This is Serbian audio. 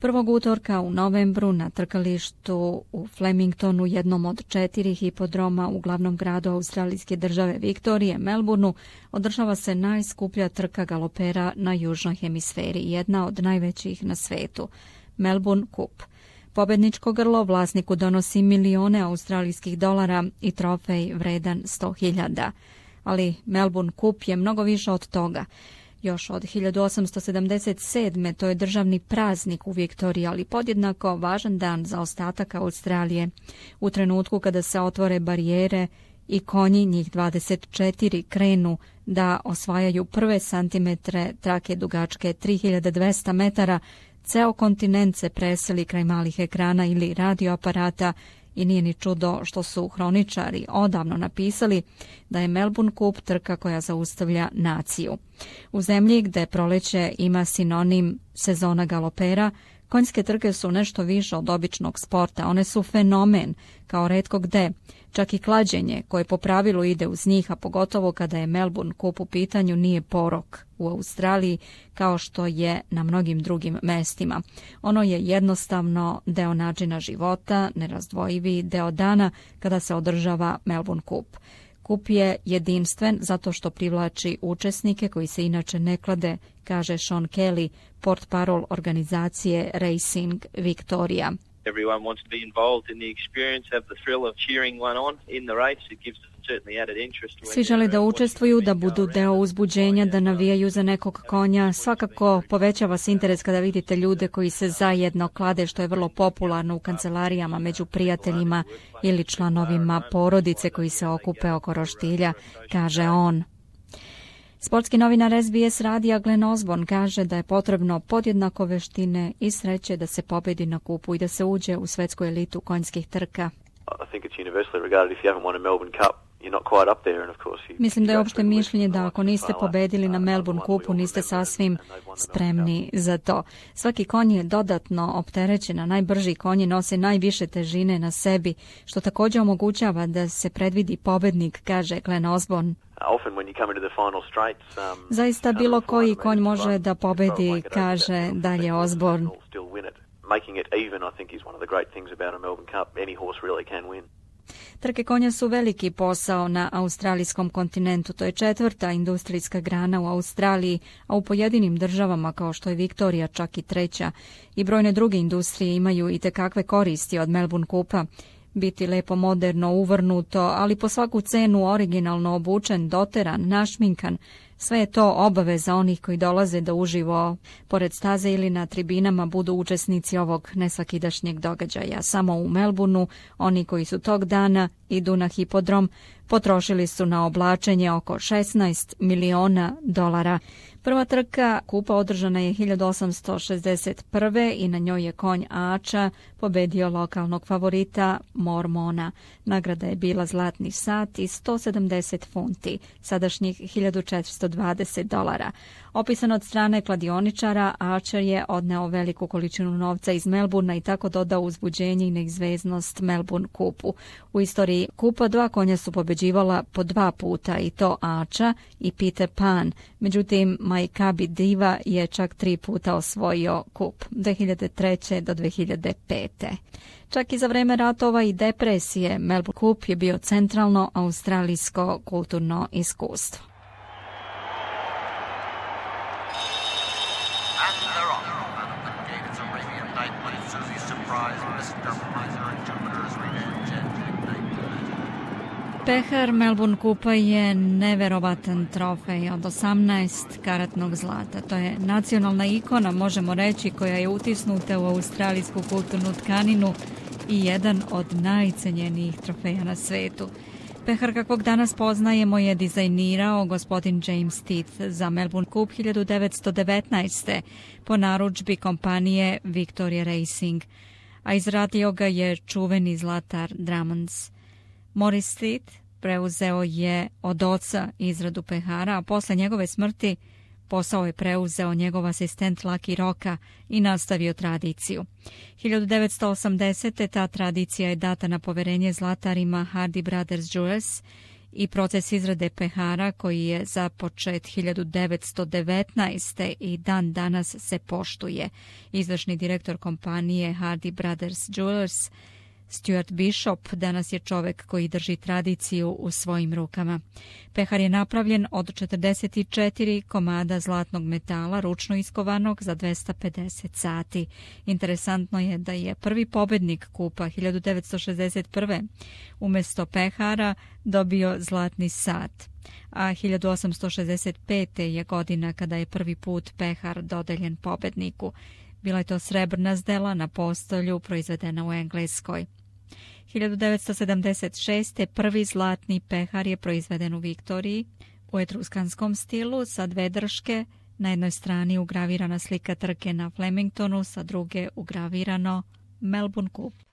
Prvog utorka u novembru na trkalištu u Flemingtonu, jednom od četiri hipodroma u glavnom gradu australijske države Viktorije, Melbourneu, održava se najskuplja trka galopera na južnoj hemisferi, jedna od najvećih na svetu, Melbourne Cup. Pobedničko grlo vlasniku donosi milione australijskih dolara i trofej vredan 100.000. Ali Melbourne Cup je mnogo više od toga. Još od 1877. to je državni praznik u Viktoriji, ali podjednako važan dan za ostatak Australije. U trenutku kada se otvore barijere i konji njih 24 krenu da osvajaju prve santimetre trake dugačke 3200 metara, ceo kontinent se preseli kraj malih ekrana ili radioaparata i nije ni čudo što su hroničari odavno napisali da je Melbourne Cup trka koja zaustavlja naciju. U zemlji gde proleće ima sinonim sezona galopera, Konjske trke su nešto više od običnog sporta, one su fenomen, kao redko gde. Čak i klađenje, koje po pravilu ide uz njih, a pogotovo kada je Melbourne kup u pitanju, nije porok u Australiji, kao što je na mnogim drugim mestima. Ono je jednostavno deo načina života, nerazdvojivi deo dana kada se održava Melbourne kup. Skup je jedinstven zato što privlači učesnike koji se inače ne klade, kaže Sean Kelly, port parol organizacije Racing Victoria. Everyone wants to be involved in the experience, have the thrill of cheering one on in the race. It gives svi žele da učestvuju, da budu deo uzbuđenja, da navijaju za nekog konja. Svakako povećava se interes kada vidite ljude koji se zajedno klade, što je vrlo popularno u kancelarijama među prijateljima ili članovima porodice koji se okupe oko roštilja, kaže on. Sportski novinar SBS radija Glen Osborne kaže da je potrebno podjednako veštine i sreće da se pobedi na kupu i da se uđe u svetsku elitu konjskih trka. Mislim da je opšte mišljenje da ako niste pobedili na Melbourne kupu, niste sasvim spremni za to. Svaki konj je dodatno opterećen, a najbrži konji nose najviše težine na sebi, što također omogućava da se predvidi pobednik, kaže Glenn Osborne. Uh, um, Zaista bilo koji konj može da pobedi, kaže uh, dalje Osborne. Trke konja su veliki posao na australijskom kontinentu. To je četvrta industrijska grana u Australiji, a u pojedinim državama kao što je Viktorija čak i treća. I brojne druge industrije imaju i tekakve koristi od Melbourne Kupa. Biti lepo moderno uvrnuto, ali po svaku cenu originalno obučen, doteran, našminkan, sve je to obaveza onih koji dolaze da uživo pored staze ili na tribinama budu učesnici ovog nesvakidašnjeg događaja. Samo u Melbourneu oni koji su tog dana idu na hipodrom potrošili su na oblačenje oko 16 miliona dolara. Prva trka kupa održana je 1861. i na njoj je konj Ača pobedio lokalnog favorita Mormona. Nagrada je bila zlatni sat i 170 funti, sadašnjih 1400 20 dolara. Opisan od strane kladioničara, Archer je odneo veliku količinu novca iz Melburna i tako dodao uzbuđenje i neizveznost Melbourne kupu. U istoriji kupa dva konja su pobeđivala po dva puta i to Ača i Peter Pan. Međutim, Majkabi Diva je čak tri puta osvojio kup 2003. do 2005. Čak i za vrijeme ratova i depresije Melbourne Cup je bio centralno australijsko kulturno iskustvo. Pehar Melbourne Kupa je neverovatan trofej od 18 karatnog zlata. To je nacionalna ikona, možemo reći, koja je utisnuta u australijsku kulturnu tkaninu i jedan od najcenjenijih trofeja na svetu. Pehar kakvog danas poznajemo je dizajnirao gospodin James Teeth za Melbourne Cup 1919. po naručbi kompanije Victoria Racing, a izradio ga je čuveni zlatar Drummonds. Morris Teeth preuzeo je od oca izradu pehara, a posle njegove smrti Posao je preuzeo njegov asistent Laki Roka i nastavio tradiciju. 1980. ta tradicija je data na poverenje zlatarima Hardy Brothers Jewels i proces izrade pehara koji je započet 1919. i dan danas se poštuje. Izvršni direktor kompanije Hardy Brothers Jewels. Stuart Bishop danas je čovek koji drži tradiciju u svojim rukama. Pehar je napravljen od 44 komada zlatnog metala ručno iskovanog za 250 sati. Interesantno je da je prvi pobednik kupa 1961. umjesto pehara dobio zlatni sat a 1865. je godina kada je prvi put pehar dodeljen pobedniku. Bila je to srebrna zdela na postolju proizvedena u Engleskoj. 1976. prvi zlatni pehar je proizveden u Viktoriji u etruskanskom stilu sa dve drške, na jednoj strani ugravirana slika trke na Flemingtonu, sa druge ugravirano Melbourne Cup.